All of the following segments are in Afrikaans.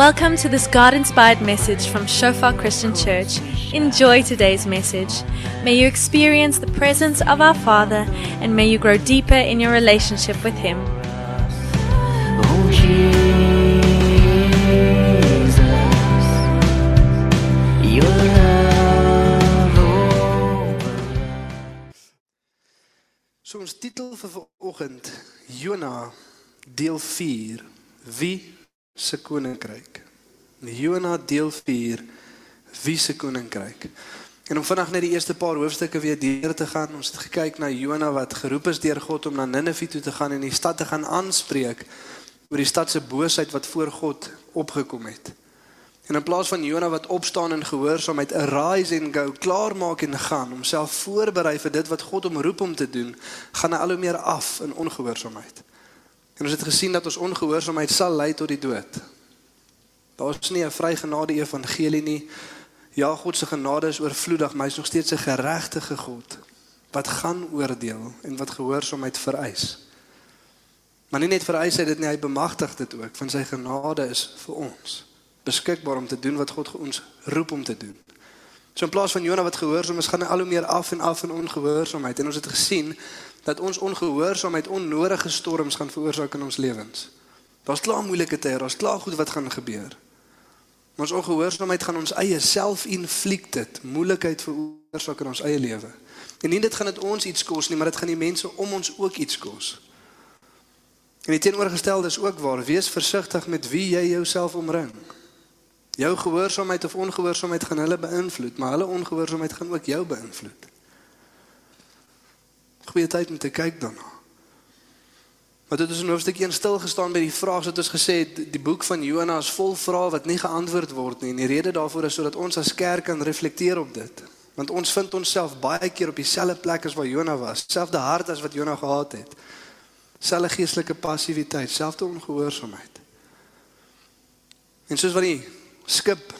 Welcome to this God inspired message from Shofar Christian Church. Enjoy today's message. May you experience the presence of our Father and may you grow deeper in your relationship with Him. Oh Jesus, your love over So ons titel vir vanoggend Jona deel 4 Wie se koninkryk. Jona deel 4 Wie se koninkryk. En om vanaand net die eerste paar hoofstukke weer deur te gaan, ons het gekyk na Jona wat geroep is deur God om na Ninive toe te gaan en die stad te gaan aanspreek oor die stad se boosheid wat voor God opgekom het. En in plaas van Jona wat opstaan en gehoorsaamheid arise and go, klaarmaak en gaan, homself voorberei vir dit wat God hom roep om te doen, gaan hy al hoe meer af in ongehoorsaamheid. En ons het gesien dat ons ongehoorsaamheid sal lei tot die dood. Daar is nie 'n vrygenade evangelie nie. Ja, God se genade is oorvloedig, maar hy is nog steeds 'n geregtige God wat gaan oordeel en wat gehoorsaamheid vereis. Maar nie net vereis hy dit nie, hy bemagtig dit ook. Van sy genade is vir ons beskikbaar om te doen wat God ons roep om te doen. So in plaas van Jona wat gehoorsaam is, gaan hy al hoe meer af en af in ongehoorsaamheid. En ons het gesien dat ons ongehoorsaamheid onnodige storms gaan veroorsaak in ons lewens. Daar's klaar moeilike tye, daar's klaar goed wat gaan gebeur. Maar ons ongehoorsaamheid gaan ons eie self-inflicted moeilikheid veroorsaak in ons eie lewe. En nie dit gaan dit ons iets kos nie, maar dit gaan die mense om ons ook iets kos. En die teenoorgestelde is ook waar. Wees versigtig met wie jy jouself omring. Jou gehoorsaamheid of ongehoorsaamheid gaan hulle beïnvloed, maar hulle ongehoorsaamheid gaan ook jou beïnvloed. Goeie tyd om te kyk daarna. Maar dit is in hoofstuk 1 stil gestaan by die vraag wat ons gesê het, die boek van Jona is vol vrae wat nie geantwoord word nie. En die rede daarvoor is sodat ons as kerk kan reflekteer op dit. Want ons vind onsself baie keer op dieselfde plek as waar Jona was, selfde hart as wat Jona gehad het. Selfde geestelike passiwiteit, selfde ongehoorsaamheid. En soos wat die skip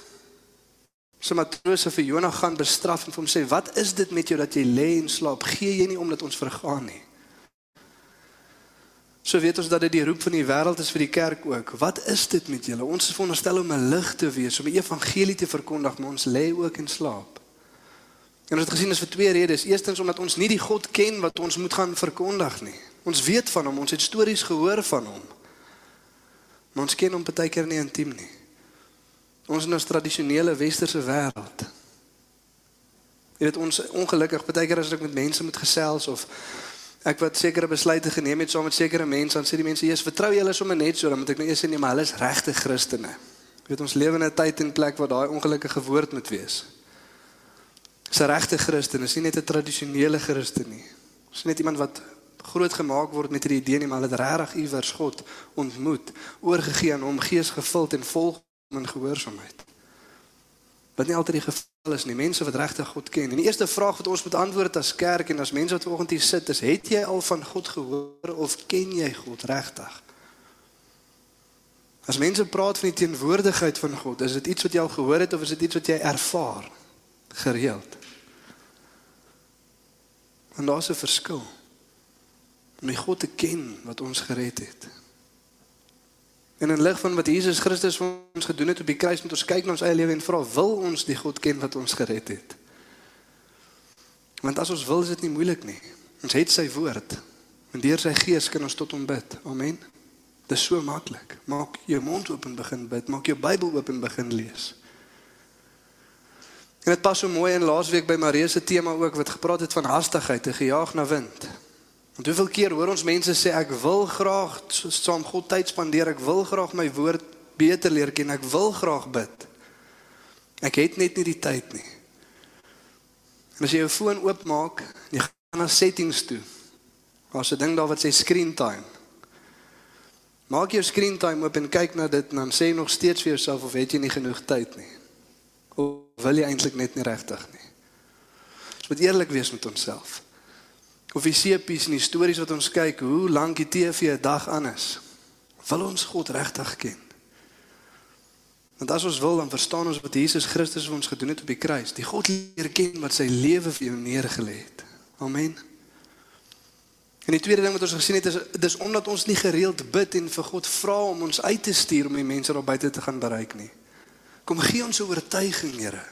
se matrose vir Jona gaan bestraf en vir hom sê, "Wat is dit met jou dat jy lê en slaap? Gee jy nie omdat ons vergaan nie?" So weet ons dat dit die roep van die wêreld is vir die kerk ook. Wat is dit met julle? Ons is veronderstel om 'n lig te wees, om die evangelie te verkondig, maar ons lê ook in slaap. En ons het gesien is vir twee redes. Eerstens omdat ons nie die God ken wat ons moet gaan verkondig nie. Ons weet van hom, ons het stories gehoor van hom. Maar ons ken hom baie keer nie intiem nie. Ons in ons tradisionele westerse wêreld. Jy weet ons ongelukkig baie keer as ek met mense moet gesels of ek wat sekere besluite geneem het saam met sekere mense, dan sê die mense, "Jesus, vertrou julle sommer net so, dan moet ek nou eers sê nee, maar hulle is regte Christene." Jy weet ons lewe in 'n tyd en plek waar daai ongelukkige woord moet wees. Dis 'n regte Christen, is nie net 'n tradisionele Christen nie. Dis net iemand wat groot gemaak word met hierdie idee nie, maar hulle het regtig iewers God ontmoet, oorgegee aan hom, gees gevuld en vol in gehoorsaamheid. Wat nie altyd die geval is nie, mense wat regtig God ken. En die eerste vraag wat ons moet antwoord as kerk en as mense wat vanoggend hier sit, is: het jy al van God gehoor of ken jy God regtig? As mense praat van die teenwoordigheid van God, is dit iets wat jy al gehoor het of is dit iets wat jy ervaar gereeld? En daar's 'n verskil. Om die God te ken wat ons gered het. En in lig van wat Jesus Christus vir ons gedoen het op die kruis, moet ons kyk na ons eie lewe en vra, wil ons die God ken wat ons gered het? Want as ons wil, is dit nie moeilik nie. Ons het sy woord. En deur sy gees kan ons tot hom bid. Amen. Dit is so maklik. Maak jou mond oop en begin bid. Maak jou Bybel oop en begin lees. En dit pas so mooi in laasweek by Marie se tema ook wat gepraat het van hastigheid en gejaag na wind. Want hoeveel keer hoor ons mense sê ek wil graag saam God tyd spandeer, ek wil graag my woord beter leer ken, ek wil graag bid. Ek het net nie die tyd nie. En as jy jou foon oopmaak, jy gaan na settings toe. Daar's 'n ding daar wat sê screen time. Maak jou screen time oop en kyk na dit en dan sê jy nog steeds vir jouself of het jy nie genoeg tyd nie. Of wil jy eintlik net nie regtig nie. Ons moet eerlik wees met onsself. Of die seepies en die stories wat ons kyk, hoe lank die TV 'n dag aan is. Wil ons God regtig ken? Want as ons wil, dan verstaan ons wat Jesus Christus vir ons gedoen het op die kruis. Die God leer ken wat sy lewe vir jou neergelê het. Amen. En die tweede ding wat ons gesien het is dis omdat ons nie gereeld bid en vir God vra om ons uit te stuur om die mense daar buite te gaan bereik nie. Kom gee ons 'n oortuiging, Here.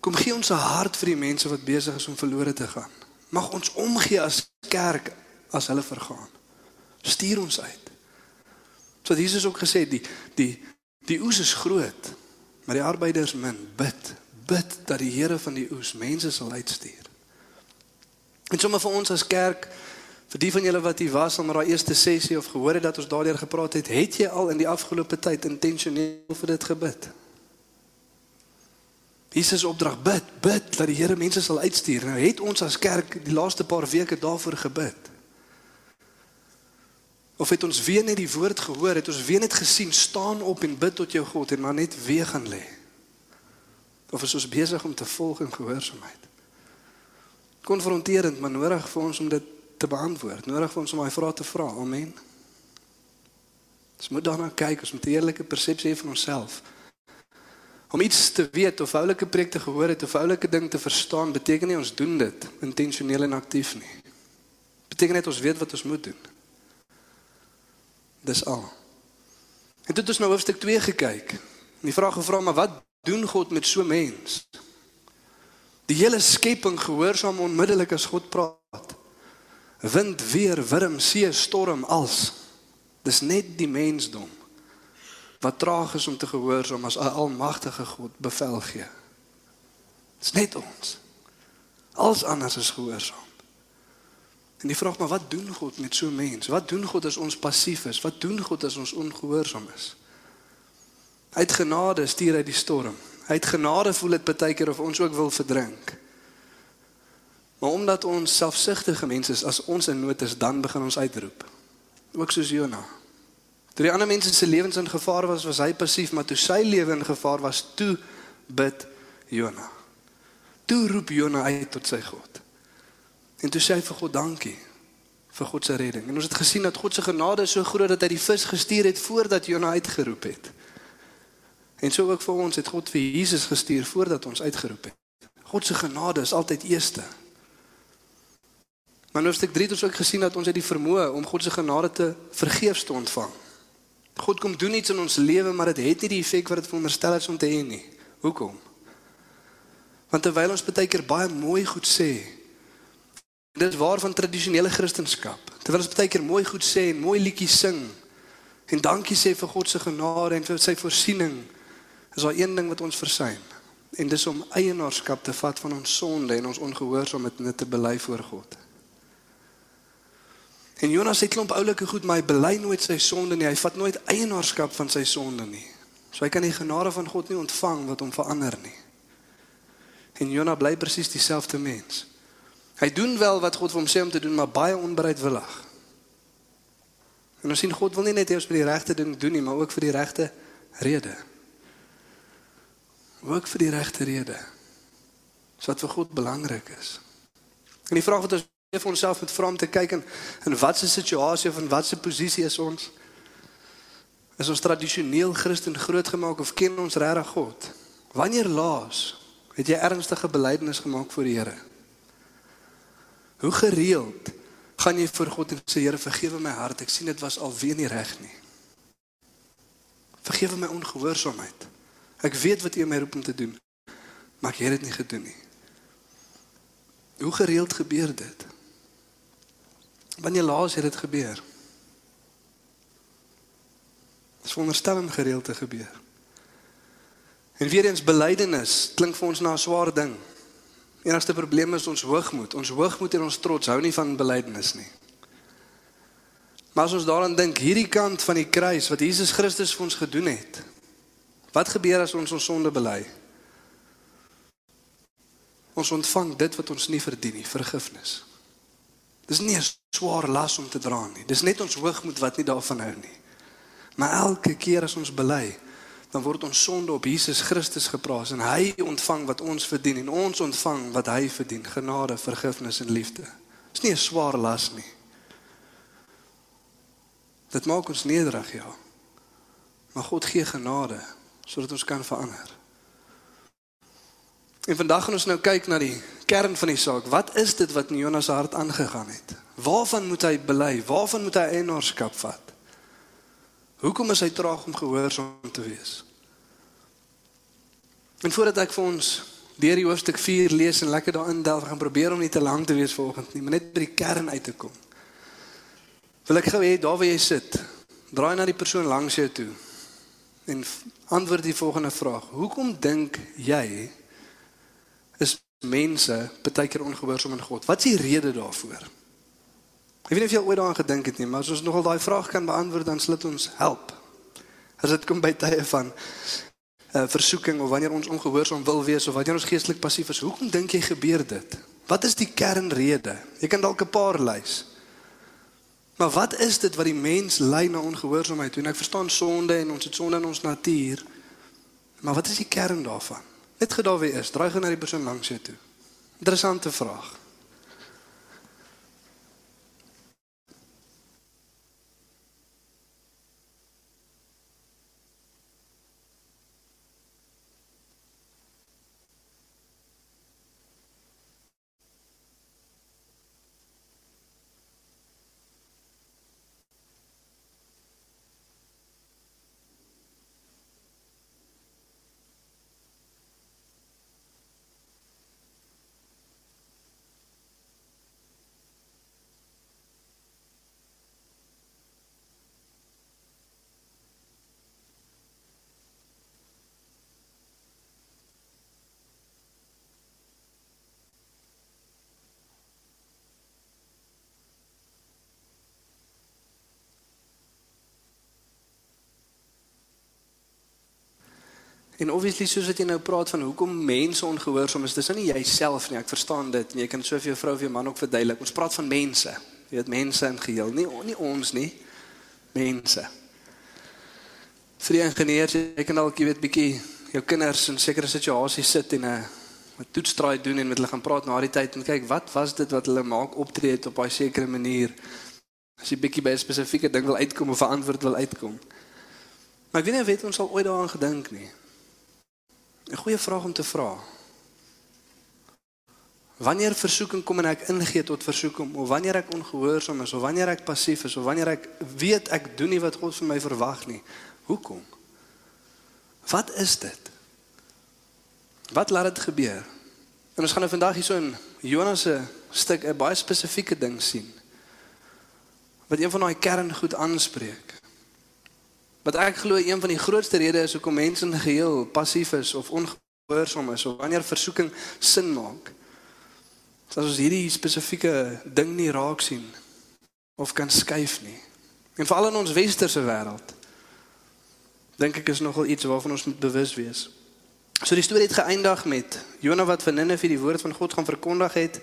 Kom gee ons 'n hart vir die mense wat besig is om verlore te gaan. Mag ons omgee as kerk as hulle vergaan. Stuur ons uit. So Jesus ook gesê die die die oes is groot, maar die arbeiders min. Bid, bid dat die Here van die oes mense sal uitstuur. En sommer vir ons as kerk Vir die van julle wat hier was om daai eerste sessie of gehoor het dat ons daardeur gepraat het, het jy al in die afgelope tyd intentioneel vir dit gebid? Jesus opdrag bid, bid dat die Here mense sal uitstuur. Nou het ons as kerk die laaste paar weke daarvoor gebid. Of het ons weer net die woord gehoor, het ons weer net gesien staan op en bid tot jou God en maar net weer gaan lê. Of is ons besig om te volg in gehoorsaamheid? Konfronterend, maar nodig vir ons om dit te beantwoord. Nodig vir ons om daai vrae te vra. Amen. Ons moet daarna kyk, ons moet 'n eerlike persepsie hê van onsself. Om iets te weet of oulike preek te gehoor het of oulike ding te verstaan, beteken nie ons doen dit intentioneel en aktief nie. Beteken net ons weet wat ons moet doen. Dis al. En dit is nou hoofstuk 2 gekyk. En die vraag gevra, maar wat doen God met so 'n mens? Die hele skepping gehoorsaam onmiddellik as God praat. Wind, weer, wurm, see, storm, als. Dis net die mensdom wat traag is om te gehoorsaam as 'n almagtige God bevel gee. Dit's net ons. Als anders is gehoorsaam. En die vraag maar wat doen God met so 'n mens? Wat doen God as ons passief is? Wat doen God as ons ongehoorsaam is? Uit genade stuur hy die storm. Uit genade voel dit baie keer of ons ook wil verdrink. Maar omdat ons selfsugtige mense is, as ons in nood is, dan begin ons uitroep. Ook soos Jona. Toe die ander mense se lewens in gevaar was, was hy passief, maar toe sy lewe in gevaar was, toe bid Jona. Toe roep Jona uit tot sy God. En toe sê hy vir God dankie vir God se redding. En ons het gesien dat God se genade so groot dat hy die vis gestuur het voordat Jona uitgeroep het. En so ook vir ons het God vir Jesus gestuur voordat ons uitgeroep het. God se genade is altyd eerste. Maar nou stuk 3 het ons ook gesien dat ons het die vermoë om God se genade te vergeefs te ontvang. God kom doen iets in ons lewe, maar dit het nie die effek wat dit veronderstel is om te hê nie. Hoekom? Want terwyl ons baie keer baie mooi goed sê, dit is waar van tradisionele kristendom. Terwyl ons baie keer mooi goed sê en mooi liedjies sing en dankie sê vir God se genade en vir sy voorsiening, is daar een ding wat ons versuim. En dis om eienaarskap te vat van ons sonde en ons ongehoorsaamheid en dit te bely voor God. En Jonas het klomp oulike goed, maar hy bely nooit sy sonde nie. Hy vat nooit eienaarskap van sy sonde nie. So hy kan die genade van God nie ontvang wat hom verander nie. En Jonas bly presies dieselfde mens. Hy doen wel wat God vir hom sê om te doen, maar baie onbereidwillig. En ons sien God wil nie net hê ons moet die regte ding doen nie, maar ook vir die regte rede. Ook vir die regte rede. So wat vir God belangrik is. En die vraag wat ons vir onsself met vra om te kyk in in watse situasie of in watse posisie is ons? Is ons tradisioneel Christen grootgemaak of ken ons regtig God? Wanneer laas het jy ernstige belydenis gemaak voor die Here? Hoe gereeld gaan jy voor God en sê Here vergewe my hart. Ek sien dit was alweer nie reg nie. Vergewe my ongehoorsaamheid. Ek weet wat U my roep om te doen maar ek het dit nie gedoen nie. Hoe gereeld gebeur dit Wanneer laas het dit gebeur? Dis wonderstel om gereeld te gebeur. En weer eens belydenis klink vir ons na 'n swaar ding. Enigste probleem is ons hoogmoed. Ons hoogmoed en ons trots hou nie van belydenis nie. Maar as ons daaraan dink, hierdie kant van die kruis wat Jesus Christus vir ons gedoen het. Wat gebeur as ons ons sonde bely? Ons ontvang dit wat ons nie verdien nie, vergifnis. Dis nie 'n swaar las om te dra nie. Dis net ons hoogmoed wat nie daarvan hou nie. Maar elke keer as ons bely, dan word ons sonde op Jesus Christus geplaas en hy ontvang wat ons verdien en ons ontvang wat hy verdien, genade, vergifnis en liefde. Dis nie 'n swaar las nie. Dit maak ons nederig, ja. Maar God gee genade sodat ons kan verander. En vandag gaan ons nou kyk na die kern van die saak. Wat is dit wat in Jonas se hart aangegaan het? Waarvan moet hy bely? Waarvan moet hy eienaarskap vat? Hoekom is hy traag om gehoorsaam te wees? En voordat ek vir ons deur die hoofstuk 4 lees en lekker daarin delf, gaan probeer om nie te lank te wees vanoggend nie, maar net by die kern uit te kom. Wil ek gou hê daar waar jy sit, draai na die persoon langs jou toe en antwoord die volgende vraag: Hoekom dink jy is mense baie keer ongehoorsaam aan God? Wat is die rede daarvoor? Ek weet nie of jy ooit daaraan gedink het nie, maar as ons nogal daai vraag kan beantwoord, dan sal dit ons help. As dit kom by tye van uh, versoeking of wanneer ons ongehoorsaam wil wees of wanneer ons geestelik passief is, hoekom dink jy gebeur dit? Wat is die kernrede? Jy kan dalk 'n paar lys. Maar wat is dit wat die mens lei na ongehoorsaamheid toe? En ek verstaan sonde en ons het sonde in ons natuur. Maar wat is die kern daarvan? Net gedaar wie is, draai gou na die persoon langs jou toe. Interessante vraag. En obviously soos wat jy nou praat van hoekom mense ongehoorsaam is, dis nou nie jouself nie. Ek verstaan dit. Nie. Jy kan so vir jou vrou of jou man ook verduidelik. Ons praat van mense. Jy weet mense in geheel, nie nie ons nie. Mense. Vir die ingenieurs, jy kan dalk jy weet bietjie jou kinders in sekere situasies sit en 'n 'n toetstraai doen en met hulle gaan praat na die tyd en kyk wat was dit wat hulle maak optree het op 'n sekere manier. As jy bietjie by 'n spesifieke ding wil uitkom of 'n antwoord wil uitkom. Maar ek weet nie of het ons al ooit daaraan gedink nie. 'n Goeie vraag om te vra. Wanneer versoeking kom en ek ingee tot versoeking of wanneer ek ongehoorsaam is of wanneer ek passief is of wanneer ek weet ek doen nie wat God van my verwag nie. Hoekom? Wat is dit? Wat laat dit gebeur? En ons gaan nou vandag hierso in Jonas se stuk 'n baie spesifieke ding sien. Wat een van daai kerngoed aanspreek. Wat ek glo een van die grootste redes is hoekom mense in geheel passief is of ongehoorsaam is of wanneer versoeking sin maak. As ons hierdie spesifieke ding nie raak sien of kan skuif nie. En veral in ons westerse wêreld dink ek is nogal iets waarvan ons moet bewus wees. So die storie het geëindig met Jonah wat vir Ninive die woord van God gaan verkondig het.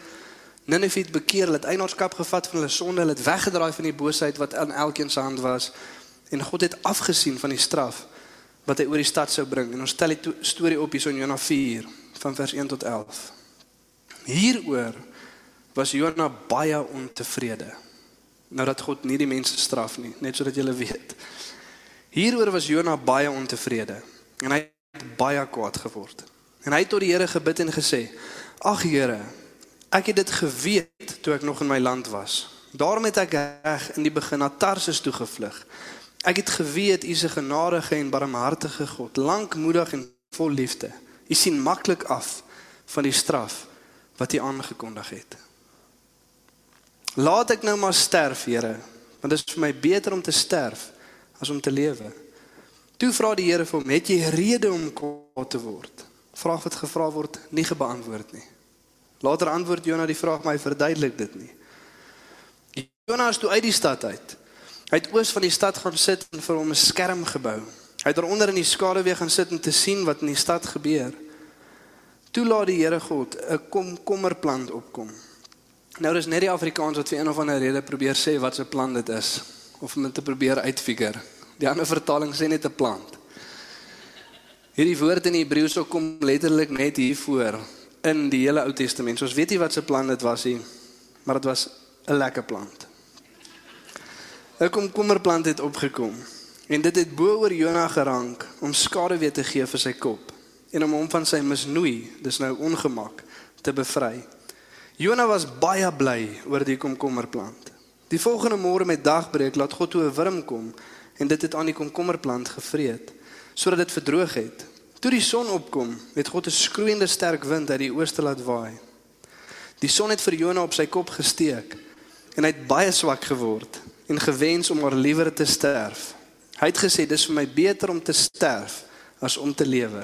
Ninive het bekeer, hulle het eienaarskap gevat van hulle sonde, hulle het weggedraai van die boosheid wat aan elkeen se hand was en God het afgesien van die straf wat hy oor die stad sou bring. En ons tel die to- storie op hier in Jonah 4 van vers 1 tot 11. Hieroor was Jonah baie ontevrede. Nou dat God nie die mense straf nie, net sodat julle weet. Hieroor was Jonah baie ontevrede en hy het baie kwaad geword. En hy het tot die Here gebid en gesê: "Ag Here, ek het dit geweet toe ek nog in my land was. Daarom het ek reg in die begin na Tarsus toe gevlug. Ek het geweet U is 'n genadige en barmhartige God, lankmoedig en vol liefde. U sien maklik af van die straf wat U aangekondig het. Laat ek nou maar sterf, Here, want dit is vir my beter om te sterf as om te lewe." Toe vra die Here vir hom: "Het jy rede om kwaad te word?" Vraag wat gevra word, nie gebeantwoord nie. Later antwoord Jonah die vraag, maar hy verduidelik dit nie. Jonah is toe uit die stad uit. Hy het oos van die stad gaan sit en vir hom 'n skerm gebou. Hy het daaronder in die skaduwee gaan sit om te sien wat in die stad gebeur. Toe laat die Here God 'n komkommerplant opkom. Nou dis net die Afrikaans wat vir een of ander rede probeer sê wat 'n plant dit is of om dit te probeer uitfigure. Die ander vertaling sê net 'n plant. Hierdie woord in Hebreëus kom letterlik net hier voor in die hele Ou Testament. So ons weet nie wat se plant dit was nie, maar dit was 'n lekker plant. 'n Komkommerplant het opgekom en dit het bo oor Jonah gerank om skaduwee te gee vir sy kop en om hom van sy misnoei, dis nou ongemak, te bevry. Jonah was baie bly oor die komkommerplant. Die volgende môre met dagbreek laat God toe 'n wurm kom en dit het aan die komkommerplant gevreet sodat dit verdroog het. Toe die son opkom, het God 'n skroeiende sterk wind uit die ooste laat waai. Die son het vir Jona op sy kop gesteek en hy het baie swak geword en gewens om maar liewer te sterf. Hy het gesê dis vir my beter om te sterf as om te lewe.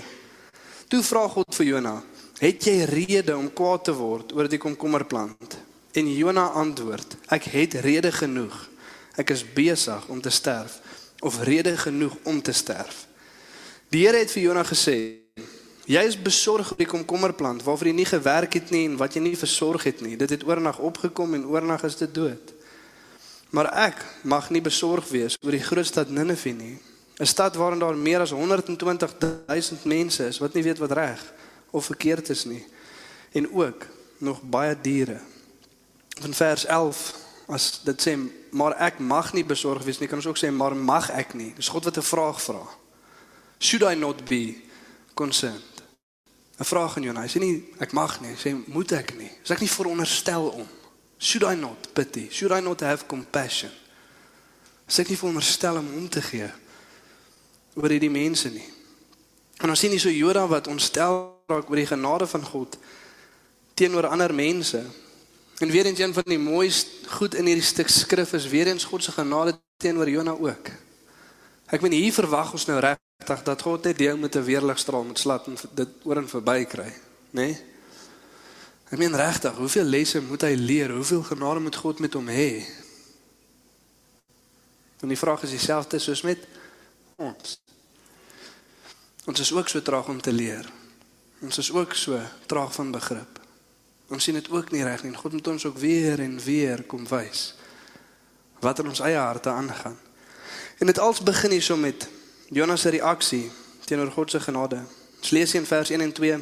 Toe vra God vir Jona: "Het jy rede om kwaad te word oor die komkommerplant?" En Jona antwoord: "Ek het rede genoeg. Ek is besig om te sterf of rede genoeg om te sterf." Die Here het vir Jona gesê: "Jy is besorg oor die komkommerplant waarvoor jy nie gewerk het nie en wat jy nie versorg het nie. Dit het oornag opgekom en oornag is dit dood." Maar ek mag nie besorg wees oor die groot stad Ninive nie. 'n Stad waarin daar meer as 120 000 mense is wat nie weet wat reg of verkeerd is nie en ook nog baie diere. Van vers 11 as dit sê maar ek mag nie besorg wees nie, kan ons ook sê maar mag ek nie. Dis God wat 'n vraag vra. Should I not be concerned? 'n Vraag aan jou. Hy sê nie ek mag nie, hy sê moet ek nie. Is ek nie veronderstel om? Should I not pity? Should I not have compassion? Is ek nie veronderstel om om te gee oor hierdie mense nie? En ons sien hier so Joda wat ontstel raak oor die genade van God teenoor ander mense. En weer eens een van die mooiste goed in hierdie stuk skrif is weer eens God se genade teenoor Jona ook. Ek meen hier verwag ons nou regtig dat God net deel met 'n weerligstraal met slat en dit oor en verby kry, nê? Nee? Ek meen regtig, hoeveel lesse moet hy leer? Hoeveel genade moet God met hom hê? En die vraag is dieselfde soos met ons. Ons is ook so traag om te leer. Ons is ook so traag van begrip. Ons sien dit ook nie reg nie. God moet ons ook weer en weer kom wys wat in ons eie harte aangaan. En dit als begin hier so met Jonas se reaksie teenoor God se genade. Ons lees in vers 1 en 2.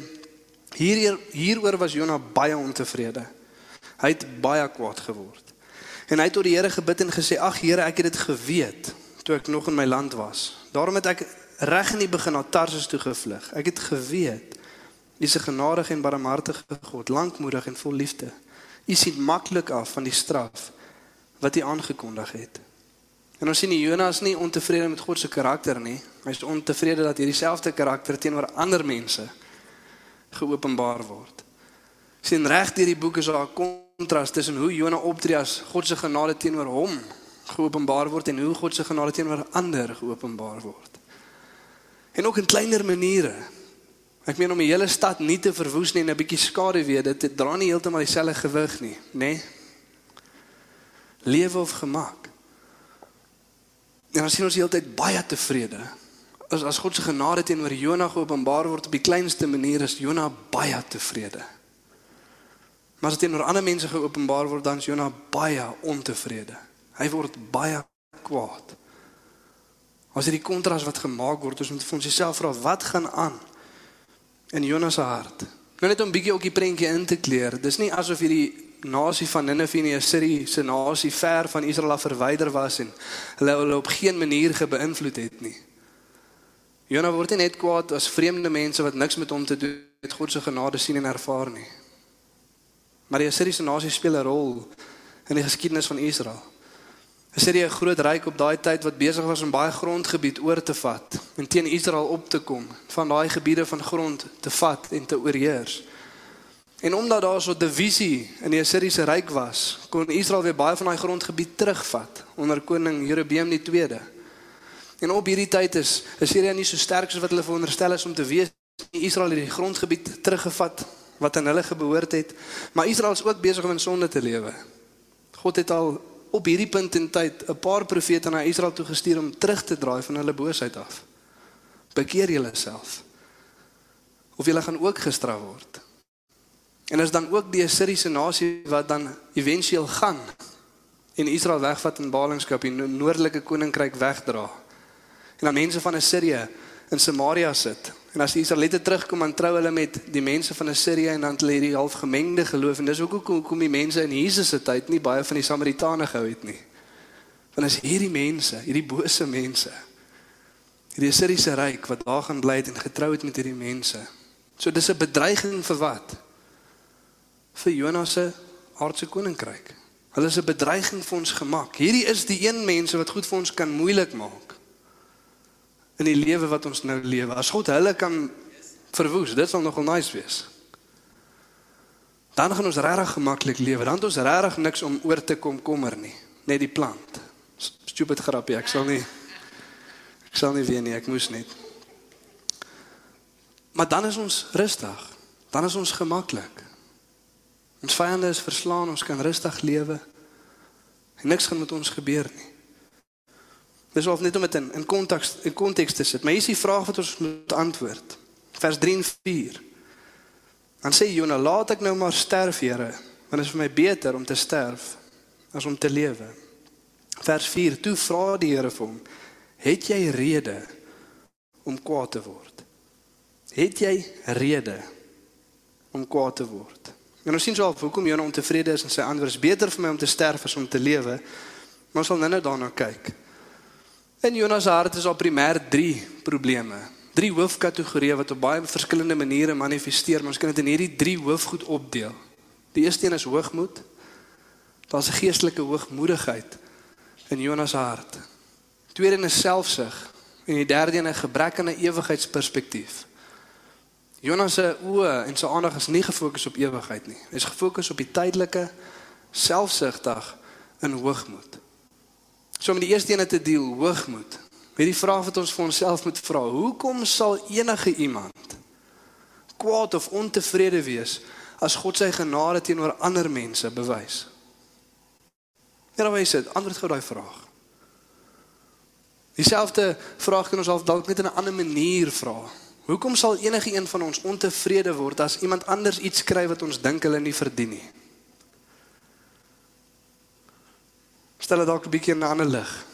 Hier hieroor was Jona baie ontevrede. Hy het baie kwaad geword. En hy het tot die Here gebid en gesê: "Ag Here, ek het dit geweet toe ek nog in my land was. Daarom het ek reg in die begin na Tarsus toe gevlug. Ek het geweet U is 'n genadige en barmhartige God, lankmoedig en vol liefde. U sien maklik af van die straf wat U aangekondig het." En ons sien die Jonas nie ontevrede met God se karakter nie. Hy is ontevrede dat hierdie selfde karakter teenoor ander mense geopenbaar word. Sien reg deur die boek is daar 'n kontras tussen hoe Jona optree as God se genade teenoor hom geopenbaar word en hoe God se genade teenoor ander geopenbaar word. En ook in kleiner maniere. Ek meen om die hele stad nie te verwoes nie en 'n bietjie skade weer, dit, dit dra nie heeltemal dieselfde gewig nie, nê? Nee? Lewe of gemak. En dan sien ons heeltyd baie tevrede. As as God se genade teenoor Jona geopenbaar word op die kleinste manier is Jona baie tevrede. Maar as dit teenoor ander mense geopenbaar word dan is Jona baie ontevrede. Hy word baie kwaad. As dit die kontras wat gemaak word, ons moet vir onsself vra wat gaan aan in Jona se hart. Nou net om 'n bietjie ook die prentjie in te kleer. Dis nie asof hierdie nasie van Ninive en Assirië se nasie ver van Israel verwyder was en hulle hulle op geen manier gebeïnvloed het nie. Jona word nie net kwaad as vreemde mense wat niks met hom te doen het God se genade sien en ervaar nie. Maar die Assiriese nasie speel 'n rol in die geskiedenis van Israel. Assirië 'n groot ryk op daai tyd wat besig was om baie grondgebied oor te vat en teen Israel op te kom, van daai gebiede van grond te vat en te oorheers. En omdat daar so 'n divisie in die Assiriese ryk was, kon Israel weer baie van daai grondgebied terugvat onder koning Jerobeam die 2de. En op hierdie tyd is Assirië nie so sterk soos wat hulle veronderstel is om te wees. Israel het die grondgebied teruggevat wat aan hulle gebehoort het, maar Israel is ook besig om in sonde te lewe. God het al op hierdie punt in tyd 'n paar profete na Israel toe gestuur om terug te draai van hulle boosheid af. Bekeer julleself. Of julle gaan ook gestraf word. En as dan ook die Assiriese nasie wat dan éventueel gaan en Israel wegvat in ballingskap en noordelike koninkryk wegdra. En dan mense van Assirië in Samaria sit. En as die Israeliete terugkom dan trou hulle met die mense van Assirië en dan het hulle hierdie half gemengde geloof en dis ook hoekom kom die mense in Jesus se tyd nie baie van die Samaritane gehou het nie. Want as hierdie mense, hierdie bose mense, hierdie Assiriese ryk wat daar gaan bly het en getrou het met hierdie mense. So dis 'n bedreiging vir wat? Vir Jonas se aardse koninkryk. Hulle is 'n bedreiging vir ons gemak. Hierdie is die een mense wat goed vir ons kan moeilik maak in die lewe wat ons nou lewe. As God hulle kan verwoes, dit sal nogal nice wees. Dan gaan ons regtig gemaklik lewe. Dan het ons regtig niks om oor te kom kommer nie, net die plant. Stupid grappie, ek sal nie ek sal nie weer nie, ek moes net. Maar dan is ons rustig. Dan is ons gemaklik. Ons vyande is verslaan, ons kan rustig lewe. En niks gaan met ons gebeur nie. Dis of net om dit in in konteks in konteks te sit. Maar hier is die vraag wat ons moet antwoord. Vers 3 en 4. Dan sê Jona, laat ek nou maar sterf, Here, want dit is vir my beter om te sterf as om te lewe. Vers 4. Toe vra die Here vir hom: "Het jy rede om kwaad te word? Het jy rede om kwaad te word?" En ons sien al hoekom Jona ontevrede is en sy antwoord is beter vir my om te sterf as om te lewe. Maar ons sal nou-nou daarna kyk. In Jona se hart is al primêr 3 probleme. Drie hoofkategorieë wat op baie verskillende maniere manifesteer, maar ons kan dit in hierdie drie hoofgoed opdeel. Die eerste een is hoogmoed. Daar's 'n geestelike hoogmoedigheid in Jonas se hart. Tweede een is selfsug en die derde een 'n gebrek aan 'n ewigheidsperspektief. Jonas se oë en sy aandag is nie gefokus op ewigheid nie. Hy is gefokus op die tydelike, selfsugtig in hoogmoed. So om die eerste een te deel, hoogmoed. Met die vraag wat ons vir onsself moet vra, hoekom sal enige iemand kwaad of ontevrede wees as God sy genade teenoor ander mense bewys? Ja, wys dit. Antwoord gou daai vraag. Dieselfde vraag kan ons al dalk net in 'n ander manier vra. Hoekom sal enige een van ons ontevrede word as iemand anders iets kry wat ons dink hulle nie verdien nie? Stel dit dalk 'n bietjie in 'n ander lig.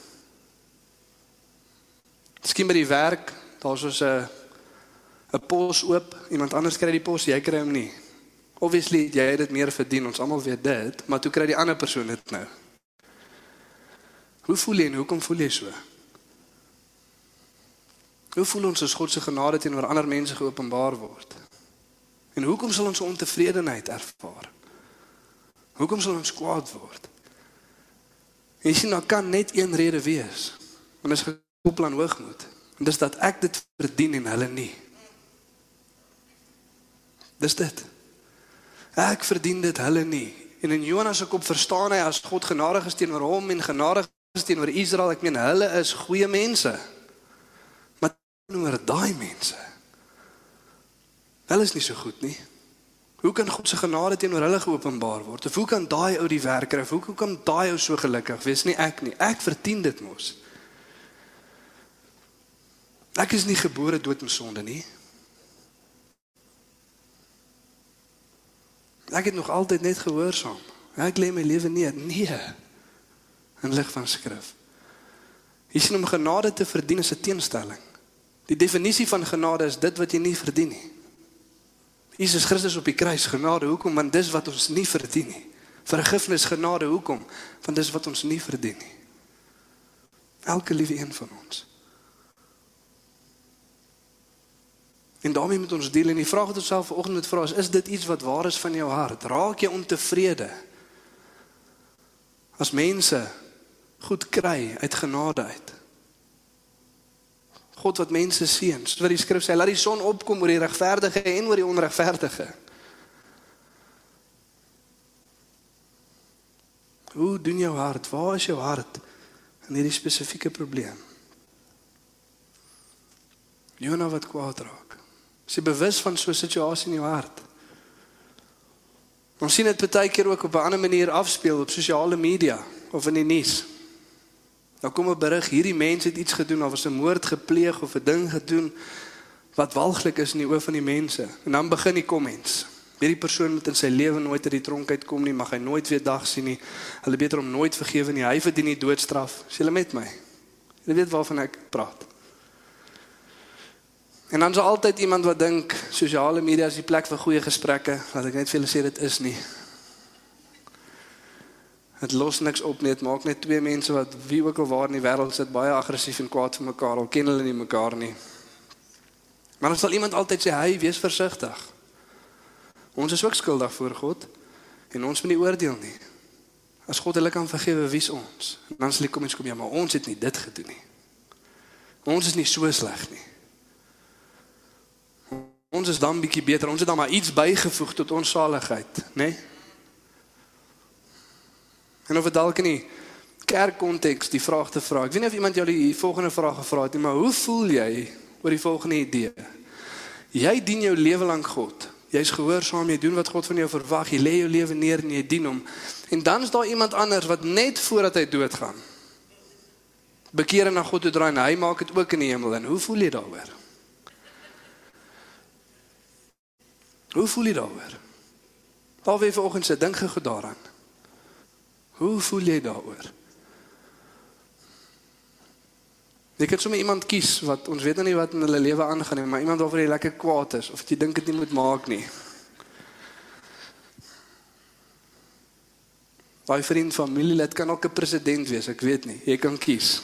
Miskien by die werk, daar's ons 'n 'n pos oop, iemand anders kry die pos, jy kry hom nie. Obviously, jy het dit meer verdien, ons almal weet dit, maar toe kry die ander persoon dit nou. Hoe voel jy en hoekom voel jy so? Hoe voel ons as God se genade teenoor ander mense geopenbaar word? En hoekom sal ons ontevredenheid ervaar? Hoekom sal ons kwaad word? En jy sien, daar kan net een rede wees. Want dit is gekoppel aan hoogmoed. En dis dat ek dit verdien en hulle nie. Dis dit. Ek verdien dit hulle nie. En in Jonas se kop verstaan hy as God genadig is teenoor hom en genadig is teenoor Israel, ek meen hulle is goeie mense. Maar teenoor daai mense. Hulle is nie so goed nie. Hoe kan God se genade teenoor hulle geopenbaar word? Of hoe kan daai ou die werk kry? Hoe kan daai ou so gelukkig wees? Nie ek nie. Ek verdien dit mos. Ek is nie gebore dood met sonde nie. Ek het nog altyd net gehoorsaam. Ek lê my lewe neer. Nee. In lig van skrif. Jy sien om genade te verdien is 'n teenstelling. Die definisie van genade is dit wat jy nie verdien nie. Jesus Christus op die kruis genade hoekom? Want dis wat ons nie verdien nie. Vergifnis genade hoekom? Want dis wat ons nie verdien nie. Elke liewe een van ons. En daarmee moet ons deel en die vraag wat ons self vanoggend moet vra is is dit iets wat waar is van jou hart? Raak jy ontevrede? As mense goed kry uit genade uit. God wat mense seën. Soos wat die skrif sê, laat die son opkom oor die regverdige en oor die onregverdige. Hoe doen jou hart? Waar is jou hart in hierdie spesifieke probleem? Jona wat kwaad raak. Is jy bewus van so 'n situasie in jou hart? Ons sien dit baie keer ook op 'n ander manier afspeel op sosiale media of in die nuus. Nou kom 'n berig, hierdie mense het iets gedoen, of was 'n moord gepleeg of 'n ding gedoen wat walglik is in die oë van die mense. En dan begin die comments. Hierdie persoon moet in sy lewe nooit uit die tronk uitkom nie, mag hy nooit weer dag sien nie. Hulle beter om nooit vergewe nie. Hy verdien nie doodstraf. Is julle met my? Julle weet waarvan ek praat. En dan is altyd iemand wat dink sosiale media is die plek vir goeie gesprekke. Laat ek net vir julle sê dit is nie. Dit los niks op nie. Dit maak net twee mense wat wie ook al waar in die wêreld sit baie aggressief en kwaad vir mekaar. Al ken hulle nie mekaar nie. Maar dan sal iemand altyd sê hy wees versigtig. Ons is ook skuldig voor God en ons moet nie oordeel nie. As God hulle kan vergewe, wie's ons? En dan sal ek kom en sê kom ja, maar ons het nie dit gedoen nie. Ons is nie so sleg nie. Ons is dan bietjie beter. Ons het dan maar iets bygevoeg tot ons saligheid, né? Nee? En of dit dalk in die kerkkonteks die vraag te vra. Ek weet nie of iemand jou die volgende vraag gevra het nie, maar hoe voel jy oor die volgende idee? Jy dien jou lewe lank God. Jy's gehoorsaam, jy doen wat God van jou verwag. Jy lê jou lewe neer en jy dien hom. En dan is daar iemand anders wat net voordat hy doodgaan bekeer en na God toe draai en hy maak dit ook in die hemel en hoe voel jy daaroor? Hoe voel jy daaroor? Alweer vanoggend se dink gego daaraan. Hoe voel jy daaroor? Jy kan sommer iemand kies wat ons weet nou nie wat in hulle lewe aangaan nie, maar iemand waaroor jy lekker kwaad is of jy dink dit nie moet maak nie. Daai vriend familielid kan ook 'n president wees, ek weet nie. Jy kan kies.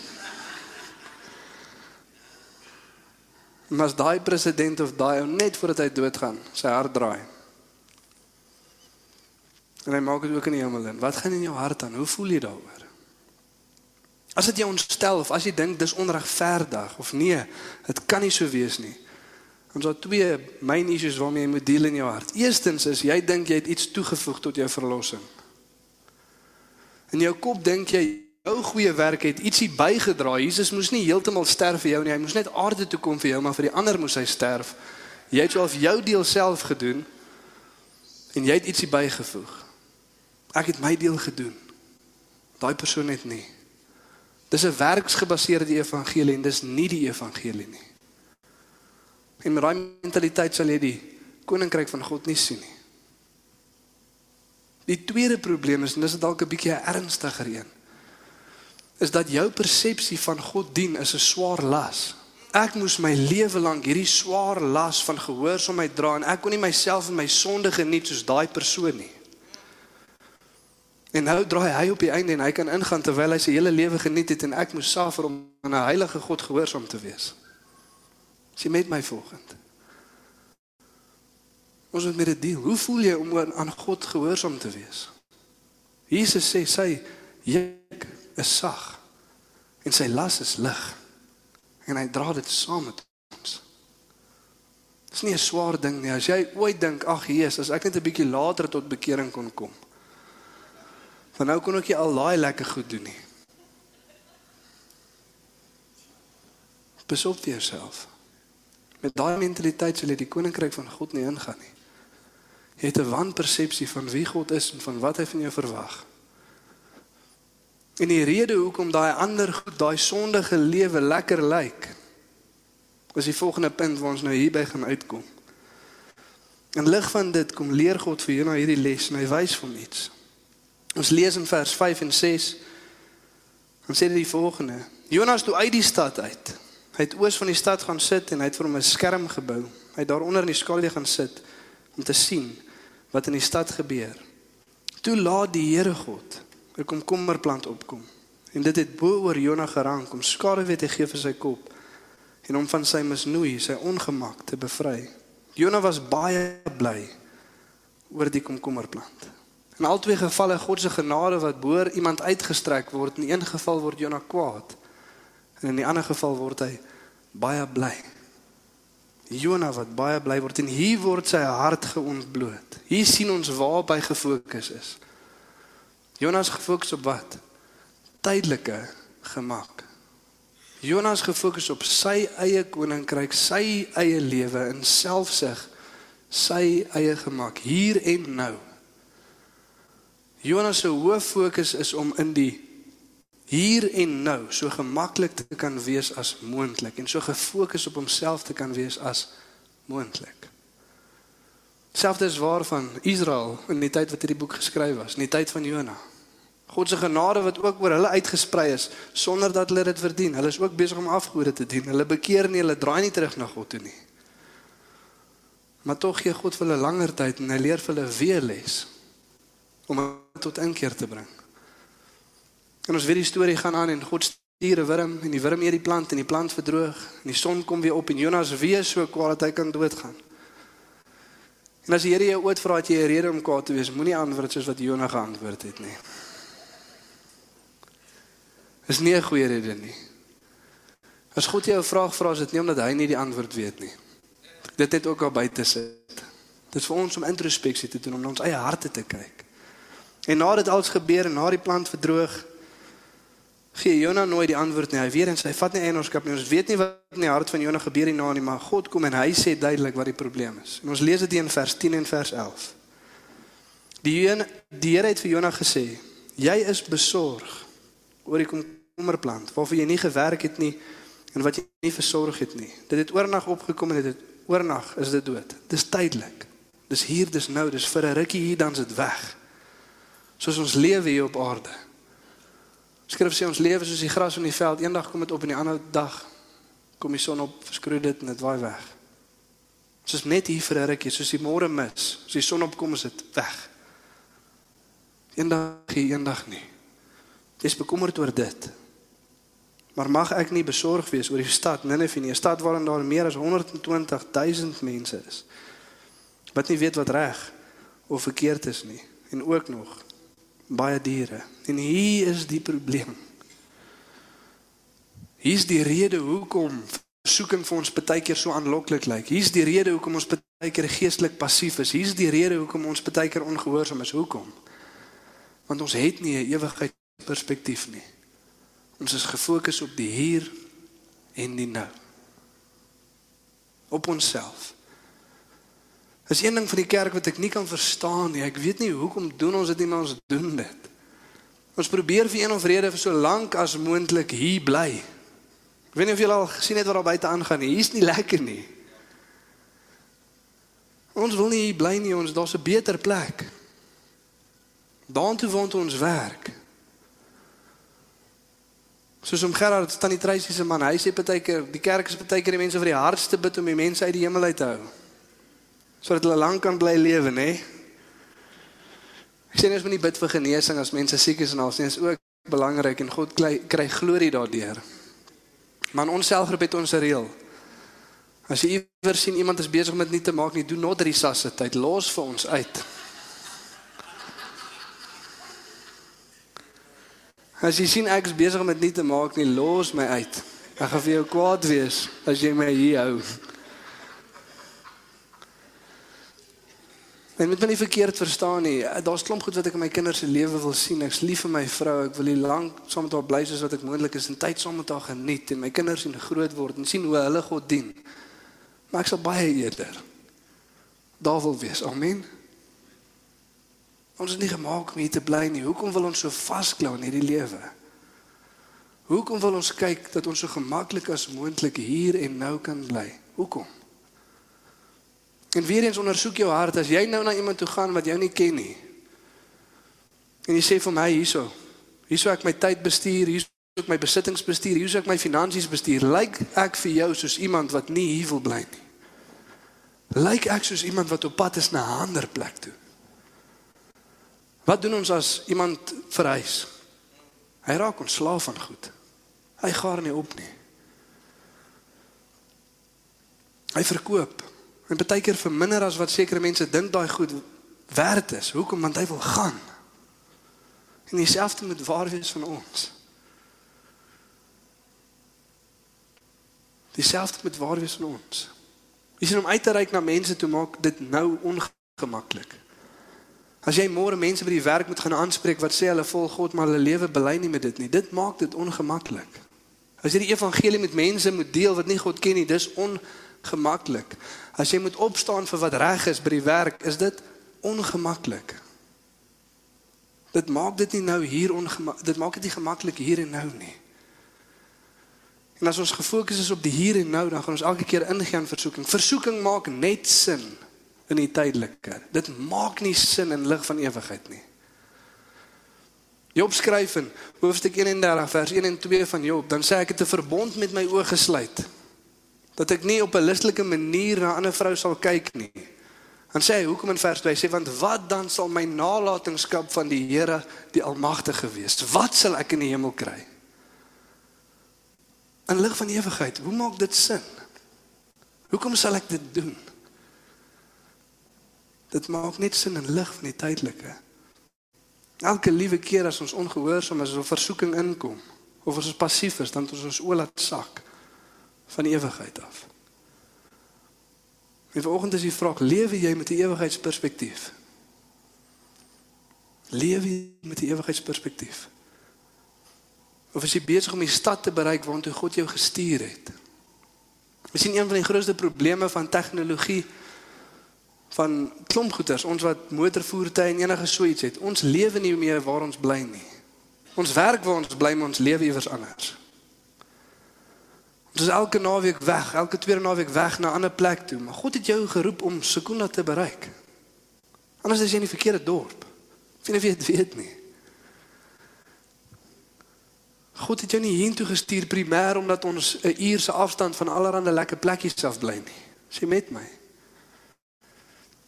Maar as daai president of daai ou net voordat hy doodgaan, sy hart draai. En hy maak dit ook in die hemel in. Wat gaan in jou hart aan? Hoe voel jy daaroor? As dit jou ontstel of as jy dink dis onregverdig of nee, dit kan nie so wees nie. Ons het twee main issues waarmee jy moet deel in jou hart. Eerstens is jy dink jy het iets toegevoeg tot jou verlossing. In jou kop dink jy jou goeie werk het ietsie bygedra. Jesus moes nie heeltemal sterf vir jou nie. Hy moes net aarde toe kom vir jou, maar vir die ander moes hy sterf. Jy het self jou deel self gedoen en jy het ietsie bygevoeg. Ek het my deel gedoen. Daai persoon het nie. Dis 'n werksgebaseerde evangelie en dis nie die evangelie nie. En met daai mentaliteit sal jy die koninkryk van God nie sien nie. Die tweede probleem is en dis dalk 'n bietjie 'n ernstiger een. Is dat jou persepsie van God dien is 'n swaar las. Ek moes my lewe lank hierdie swaar las van gehoorsaamheid dra en ek kon nie myself en my sonde geniet soos daai persoon nie. En nou draai hy op die einde en hy kan ingaan terwyl hy sy hele lewe geniet het en ek moes suffer om aan 'n heilige God gehoorsaam te wees. Sy met my volgend. Ons moet met dit deel. Hoe voel jy om aan God gehoorsaam te wees? Jesus sê sy juk is sag en sy las is lig. En hy dra dit saam met ons. Dis nie 'n swaar ding nie. As jy ooit dink, ag Jesus, as ek net 'n bietjie later tot bekering kon kom. Van nou kon ek jy al daai lekker goed doen nie. Besop vir jouself. Met daai mentaliteit sal jy die koninkryk van God nie ingaan nie. Jy het 'n wanpersepsie van wie God is en van wat hy van jou verwag. En die rede hoekom daai ander goed, daai sondige lewe lekker lyk, is die volgende punt waar ons nou hierby gaan uitkom. In lig van dit kom leer God vir jou na hierdie les en hy wys vir hom iets. Ons lees in vers 5 en 6. Dan sê dit die volgende: Jonas toe uit die stad uit. Hy het oos van die stad gaan sit en hy het vir hom 'n skerm gebou. Hy het daaronder in die skaduwee gaan sit om te sien wat in die stad gebeur. Toe laat die Here God 'n komkommerplant opkom. En dit het bo oor Jonas gerank om skaduwee te gee vir sy kop en om van sy misnoei, sy ongemak te bevry. Jonas was baie bly oor die komkommerplant. In albei gevalle God se genade wat boor iemand uitgestrek word. In een geval word Jona kwaad. En in die ander geval word hy baie bly. Jona wat baie bly word en hier word sy hart geontbloot. Hier sien ons waar hy gefokus is. Jonas gefokus op wat? Tydelike gemak. Jonas gefokus op sy eie koninkryk, sy eie lewe in selfsug, sy eie gemak hier en nou. Jonas se hoof fokus is om in die hier en nou so gemaklik te kan wees as moontlik en so gefokus op homself te kan wees as moontlik. Selfs is waar van Israel in die tyd wat hierdie boek geskryf was, in die tyd van Jona. God se genade wat ook oor hulle uitgesprei is sonder dat hulle dit verdien. Hulle is ook besig om afgode te dien. Hulle bekeer nie, hulle draai nie terug na God toe nie. Maar tog gee God vir hulle langer tyd en hy leer vir hulle weer les om tot inkeer te bring. En ons weet die storie gaan aan en God stuur 'n wurm en die wurm eet die plant en die plant verdroog en die son kom weer op en Jonas weer so kwaad dat hy kan doodgaan. En as die Here jou ooit vra het jy 'n rede om kwaad te wees, moenie antwoord soos wat Jonas geantwoord het nie. Is nie 'n goeie rede nie. As God jou 'n vraag vra, is dit nie omdat hy nie die antwoord weet nie. Dit het ook al buite sit. Dit is vir ons om introspeksie te doen om na ons eie harte te kyk. En nadat alles gebeur en na die plant verdroog, gee Jona nooit die antwoord nie. Hy weet en hy vat nie eienaarskap nie. Ons weet nie wat in die hart van Jona gebeur hierna nie, maar God kom en hy sê duidelik wat die probleem is. En ons lees dit in vers 10 en vers 11. Die Jona, die Here het vir Jona gesê: "Jy is besorg oor die komkommerplant waarvoor jy nie gewerk het nie en wat jy nie versorg het nie. Dit het oornag opgekom en dit het oornag is dit dood. Dis tydelik. Dis hier, dis nou, dis vir 'n rukkie hier dan's dit weg. Soos ons lewe hier op aarde. Skrif sê ons lewe soos die gras op die veld, eendag kom dit op en die ander dag kom die son op, verskroei dit en dit waai weg. Soos net hier vir 'n rukkie, soos die môre mis, as die son opkom is dit weg. Eendag hier, eendag nie. Jy's bekommerd oor dit. Maar mag ek nie besorg wees oor die stad Ninive nie, 'n stad waarin daar meer as 120 000 mense is wat nie weet wat reg of verkeerd is nie en ook nog baie diere. En hier is die probleem. Hier's die rede hoekom versoeking vir ons baie keer so aanloklik lyk. Hier's die rede hoekom ons baie keer geestelik passief is. Hier's die rede hoekom ons baie keer ongehoorsaam is. Hoekom? Want ons het nie 'n ewigheidsperspektief nie. Ons is gefokus op die hier en die nou. Op onsself. Dis een ding van die kerk wat ek nie kan verstaan nie. Ek weet nie hoekom doen ons dit nie, maar ons doen dit. Ons probeer vir een of rede vir so lank as moontlik hier bly. Ek weet nie of julle al gesien het wat daar buite aangaan nie. Hier's nie lekker nie. Ons wil nie hier bly nie, ons daar's 'n beter plek. Daartoe woon ons werk. Soos om Gerard Tannie Treysi se man, hy sê partykeer die kerk is partykeer die mense vir die hardste bid om die mense uit die hemel uit te hou. Sodat hulle lank kan bly lewe, nê? Ek sê nie ons moet nie bid vir genesing as mense siek is en al sien is ook belangrik en God kry, kry glorie daardeur. Maar in ons selfgroep het ons 'n reël. As jy iewers sien iemand is besig om dit nie te maak nie, doen not tyd, los vir ons uit. As jy sien ek is besig om dit nie te maak nie, los my uit. Ek gaan vir jou kwaad wees as jy my hier hou. En moet my nie verkeerd verstaan nie. Daar's klomp goed wat ek in my kinders se lewe wil sien. Ek's lief vir my vrou. Ek wil hier lank saam met haar bly soos wat ek moontlik is en tyd saam met haar geniet en my kinders sien groot word en sien hoe hulle God dien. Maar ek sal baie eerder daar wil wees. Amen. Ons is nie gemaak om hier te bly nie. Hoekom wil ons so vasklou in hierdie lewe? Hoekom wil ons kyk dat ons so gemaklik as moontlik hier en nou kan bly? Hoekom? En weer eens ondersoek jou hart as jy nou na iemand toe gaan wat jou nie ken nie. En jy sê vir my hierso, hierso ek my tyd bestuur, hierso ek my besittings bestuur, hierso ek my finansies bestuur, lyk ek vir jou soos iemand wat nie hier wil bly nie. Lyk ek soos iemand wat op pad is na 'n ander plek toe. Wat doen ons as iemand verhuis? Hy raak ontslaaf van goed. Hy gaar nie op nie. Hy verkoop. En baie keer vir minder as wat sekere mense dink daai goed werd is. Hoekom? Want hy wil gaan. En dieselfde moet waar wees van ons. Dieselfde moet waar wees van ons. Jy sien om uit te reik na mense toe maak dit nou ongemaklik. As jy môre mense by die werk moet gaan aanspreek wat sê hulle volg God maar hulle lewe bely nie met dit nie, dit maak dit ongemaklik. As jy die evangelie met mense moet deel wat nie God ken nie, dis ongemaklik. As jy moet opstaan vir wat reg is by die werk, is dit ongemaklik. Dit maak dit nie nou hier ongemak dit maak dit nie gemaklik hier en nou nie. En as ons gefokus is op die hier en nou, dan gaan ons elke keer ingaan versoeking. Versoeking maak net sin in die tydelike. Dit maak nie sin in lig van ewigheid nie. Job skryf in hoofstuk 31 vers 1 en 2 van Job, dan sê ek het 'n verbond met my oë gesluit dat ek nie op 'n listelike manier na 'n ander vrou sal kyk nie. Dan sê hy hoekom in vers 2 sê want wat dan sal my nalatenskap van die Here die Almagtige wees? Wat sal ek in die hemel kry? In lig van ewigheid, hoe maak dit sin? Hoekom sal ek dit doen? Dit maak net sin in lig van die tydelike. Elke liewe keer as ons ongehoorsaam is of versoeking inkom Of as ons passief is, dan het ons ons oë laat sak van ewigheid af. En vanoggend is die vraag, lewe jy met 'n ewigheidsperspektief? Lewe jy met 'n ewigheidsperspektief? Of is jy besig om die stad te bereik waartoe God jou gestuur het? Ons sien een van die grootste probleme van tegnologie van klomp goeders, ons wat motorvoertuie en enige so iets het. Ons lewe nie meer waar ons bly nie. Ons werk waar ons bly, maar ons lewe iewers anders. Ons is elke naweek weg, elke tweede naweek weg na 'n ander plek toe, maar God het jou geroep om Sekunda te bereik. Anders is jy in die verkeerde dorp. Of jy weet, weet nie. God het jou nie hiertoe gestuur primêr omdat ons 'n uur se afstand van allerlei lekker plekkies af bly nie. Sê met my.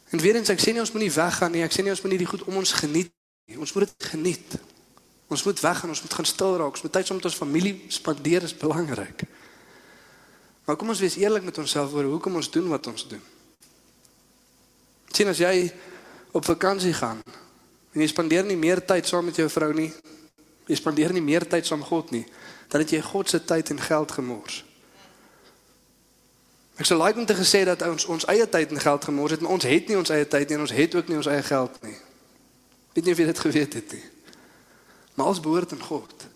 En weer eens ek sê nie ons moenie weggaan nie. Ek sê nie ons moenie die goed om ons geniet nie. Ons moet dit geniet. Ons moet weggaan, ons moet gaan stil raak. Ons moet tyd saam met ons familie spandeer is belangrik. Maar kom ons wees eerlik met onsself oor hoekom ons doen wat ons doen. Sien as jy op vakansie gaan en jy spandeer nie meer tyd saam met jou vrou nie, jy spandeer nie meer tyd saam God nie, dan het jy God se tyd en geld gemors. Ek sou like om te gesê dat ons ons eie tyd en geld gemors het, maar ons het nie ons eie tyd nie en ons het ook nie ons eie geld nie. Weet nie of jy dit geweet het nie. Maar ons behoort aan God.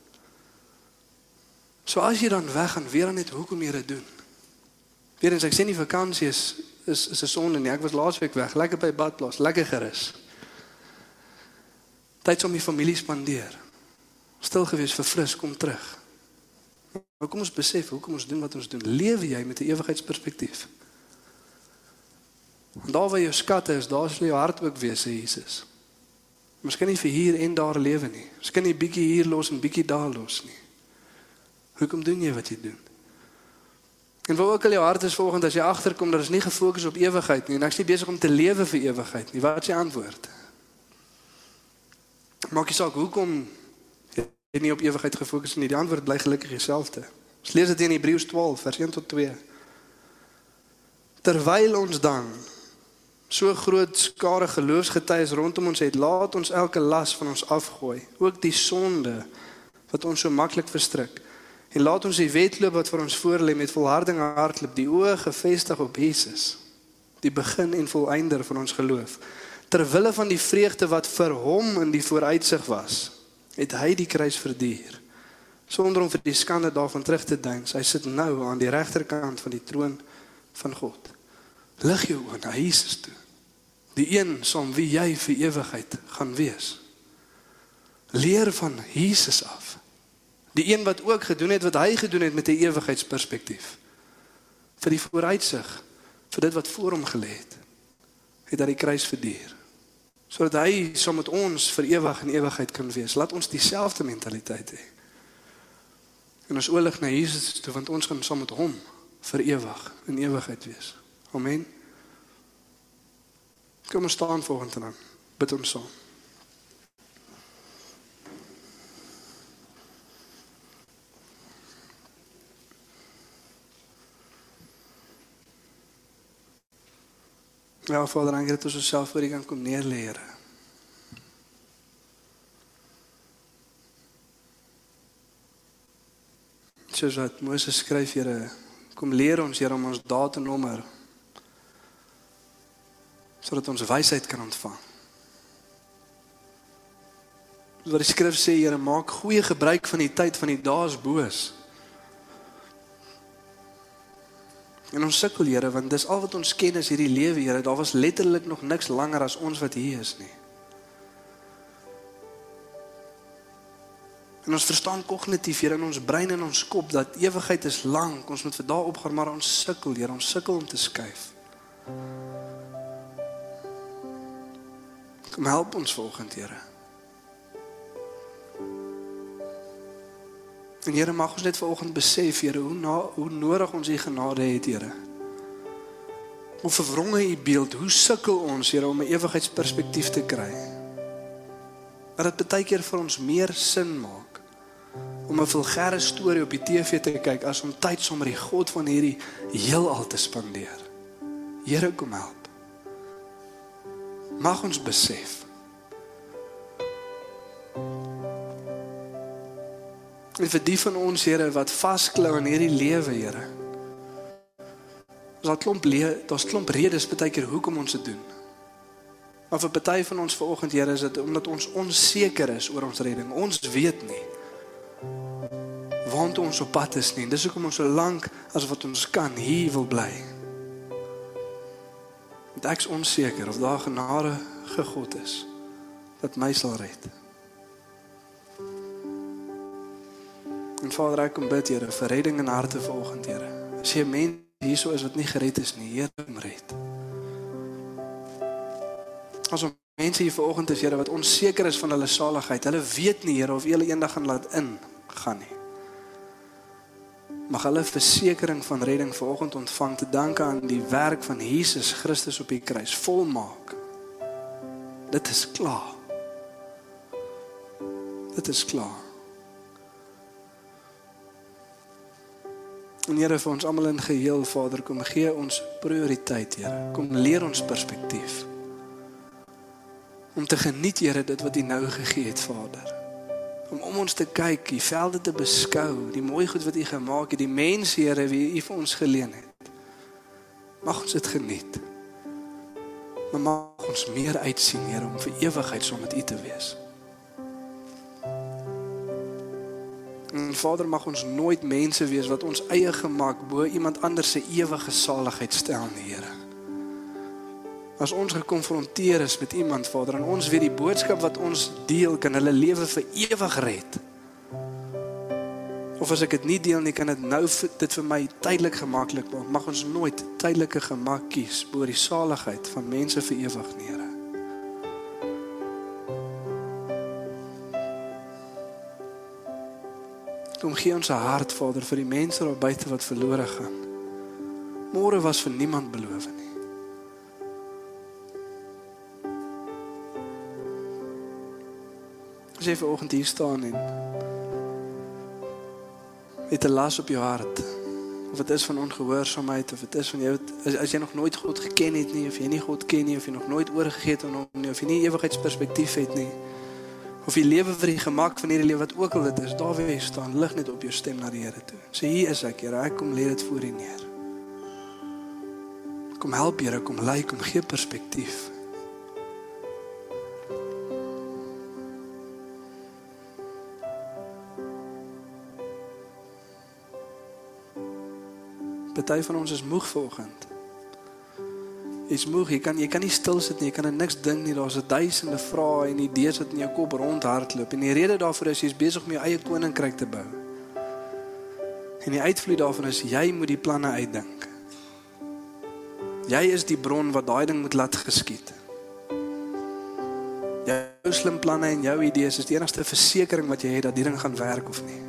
So as jy dan weg gaan, weer net hoekom jy dit doen? Weer eens ek sê nie vakansie is is is 'n sonde nie. Ek was laasweek weg, lekker by badplaas, lekker gerus. Tyd om die familie spandeer. Stil gewees, verfris, kom terug. Maar kom ons besef hoekom ons doen wat ons doen. Lewe jy met 'n ewigheidsperspektief? Want daar waar jou skatte is, daar sal jou hart ook wees, sê Jesus. Miskien nie vir hier en daar lewe nie. Miskien nie bietjie hier los en bietjie daar los nie. Hoekom doen jy wat jy doen? En waar ook al jou hart is volgende as jy agterkom dat is nie gefokus op ewigheid nie en ek's nie besig om te lewe vir ewigheid nie. Wat is die antwoord? Maak jy saak hoekom jy nie op ewigheid gefokus nie. Die antwoord bly gelukkig dieselfde. Ons lees dit in Hebreërs 12 vers 1 tot 2. Terwyl ons dan so groot skare geloofsgetuies rondom ons het, laat ons elke las van ons afgooi, ook die sonde wat ons so maklik verstrik. En laat ons die wedloop wat vir ons voorlê met volharding hardloop, die oë gefestig op Jesus, die begin en volëinder van ons geloof. Terwille van die vreugde wat vir hom in die vooruitsig was, het hy die kruis verduur sonder om vir die skande daarvan terug te dink. Hy sit nou aan die regterkant van die troon van God. Lig jou oë na Jesus toe. Die een som wie jy vir ewigheid gaan wees. Leer van Jesus af. Die een wat ook gedoen het wat hy gedoen het met 'n ewigheidsperspektief. Vir die vooruitsig, vir dit wat voor hom gelê het, het hy die kruis verduur. Sodat hy saam met ons vir ewig en ewigheid kan wees. Laat ons dieselfde mentaliteit hê. En ons oorlig na Jesus toe want ons gaan saam met hom vir ewig en ewigheid wees. Amen. Kom ons staan volgende dan. Bid ons saam. Ja, Vader, dankie dat ons osself voor U kan kom neerlê, Here. Soos wat Moses skryf, Here, kom leer ons, Here, om ons dae te nommer sodat ons wysheid kan ontvang. Wat die skrif sê, Here, maak goeie gebruik van die tyd van die dae is boos. En ons sukkel, Here, want dis al wat ons ken is hierdie lewe, Here. Daar was letterlik nog niks langer as ons wat hier is nie. En ons verstaan kognitief hier in ons brein en ons kop dat ewigheid is lank. Ons moet vir daai opgaan, maar ons sukkel, Here. Ons sukkel om te skuif. Kom help ons volgende, Here. En Here mag ons net vanoggend besef, Here, hoe na, hoe nodig ons U genade het, Here. Hoe verwronge U beeld, hoe sukkel ons, Here, om 'n ewigheidsperspektief te kry. Dat dit baie keer vir ons meer sin maak om 'n vulgêre storie op die TV te kyk as om tyd met die God van hierdie heelal te spandeer. Here, kom help. Mag ons besef En vir die van ons Here wat vasklou aan hierdie lewe, Here. Ons het klomp le daar's klomp redes baie keer hoekom ons dit doen. Maar vir party van ons vanoggend Here is dit omdat ons onseker is oor ons redding. Ons weet nie waant ons op pad is nie. Dis hoekom ons so lank as wat ons kan hier wil bly. Want ek's onseker of daar genade gegod is dat my sal red. En Vader, ek kom bid Here vir redding in harte vanoggend, Here. As jy mense hierso is wat nie gered is nie, Here, kom red. As ons mense hier vanoggend is, Here, wat onseker is van hulle saligheid. Hulle weet nie, Here, of hulle eendag gaan laat in gaan nie. Mag hulle versekering van redding vanoggend ontvang te danke aan die werk van Jesus Christus op die kruis volmaak. Dit is klaar. Dit is klaar. En Here vir ons almal in geheel Vader kom gee ons prioriteit Here. Kom leer ons perspektief. Om te geniet Here dit wat U nou gegee het Vader. Om om ons te kyk, die velde te beskou, die mooi goed wat U gemaak het, die mense Here wie U vir ons geleen het. Mag ons dit geniet. Maar mag ons meer uitsien Here om vir ewigheid saam met U te wees. En Vader mag ons nooit mense wees wat ons eie gemaak bo iemand anders se ewige saligheid stel nie, Here. As ons gekonfronteer is met iemand, Vader, en ons weet die boodskap wat ons deel kan hulle lewe vir ewig red. Of as ek dit nie deel nie, kan dit nou dit vir my tydelik gemaklik maak. Mag ons nooit tydelike gemak kies bo die saligheid van mense vir ewig nie, Here. Kom gee ons 'n hart, Vader, vir die mense daar buite wat verlore gaan. Môre was vir niemand beloof nie. As jy vanoggend hier staan en het 'n las op jou hart, of dit is van ongehoorsaamheid of dit is van jou as, as jy nog nooit God geken het nie of jy nie God ken nie of jy nog nooit oorgegee het aan hom nie of jy nie ewigheidsperspektief het nie of jy lewe vir die gemak van hierdie lewe wat ook al dit is, daar waar jy staan, lig net op jou stem na die Here toe. Sê hier is ek, Here, ek kom lê dit voor U neer. Kom help Here, kom lei, kom gee perspektief. Party van ons is moeg vanoggend. Jy's moeg, jy kan jy kan nie stil sit nie, jy kan aan niks dink nie. Daar's duisende vrae en idees wat in jou kop rondhardloop. En die rede daarvoor is jy's besig om jou eie koninkryk te bou. En die uitvloei daarvan is jy moet die planne uitdink. Jy is die bron wat daai ding moet laat geskied. Jou slim planne en jou idees is die enigste versekering wat jy het dat die ding gaan werk of nie.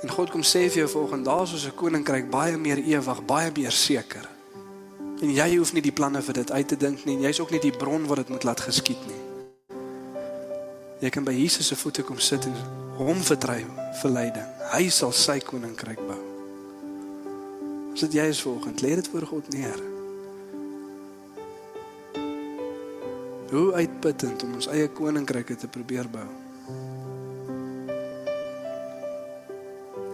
En God kom sê vir jou volgende, daar's ons 'n koninkryk baie meer ewig, baie meer seker. En jy hoef nie die planne vir dit uit te dink nie en jy's ook nie die bron wat dit moet laat geskied nie. Jy kan by Jesus se voete kom sit en hom vertrou vir leiding. Hy sal sy koninkryk bou. As dit jy is volgende, lê dit voor God neer. Hoe uitputtend om ons eie koninkryke te probeer bou.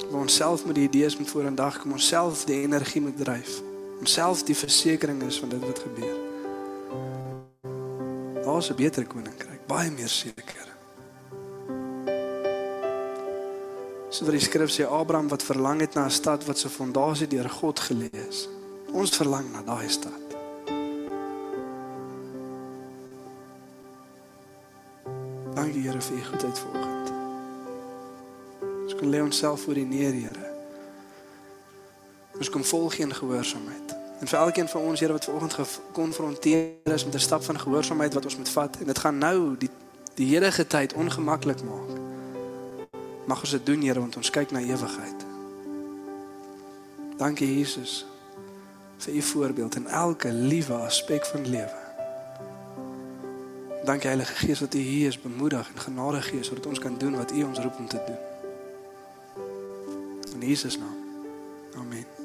Waar ons self met die idees moet voor in dag kom, ons self die energie moet dryf. Ons self die versekering is van dit wat gebeur. Daar's 'n beter koninkryk, baie meer seker. So wat die skrif sê Abraham wat verlang het na 'n stad wat se fondasie deur God gelê is. Ons verlang na daai stad. Dankie Here vir u goedheid vanoggend. Ons kan lê onsself voor U neer, Here. Ons kom vol geen gehoorsaamheid. En vir elkeen van ons Here wat vanoggend gekonfronteer is met 'n stap van gehoorsaamheid wat ons moet vat en dit gaan nou die die huidige tyd ongemaklik maak. Mag ons dit doen Here want ons kyk na ewigheid. Dankie Jesus vir u voorbeeld in elke liewe aspek van lewe. Dankie Heilige Gees dat u hier is, bemoedig en genade gee sodat ons kan doen wat u ons roep om te doen. In Jesus naam. Amen.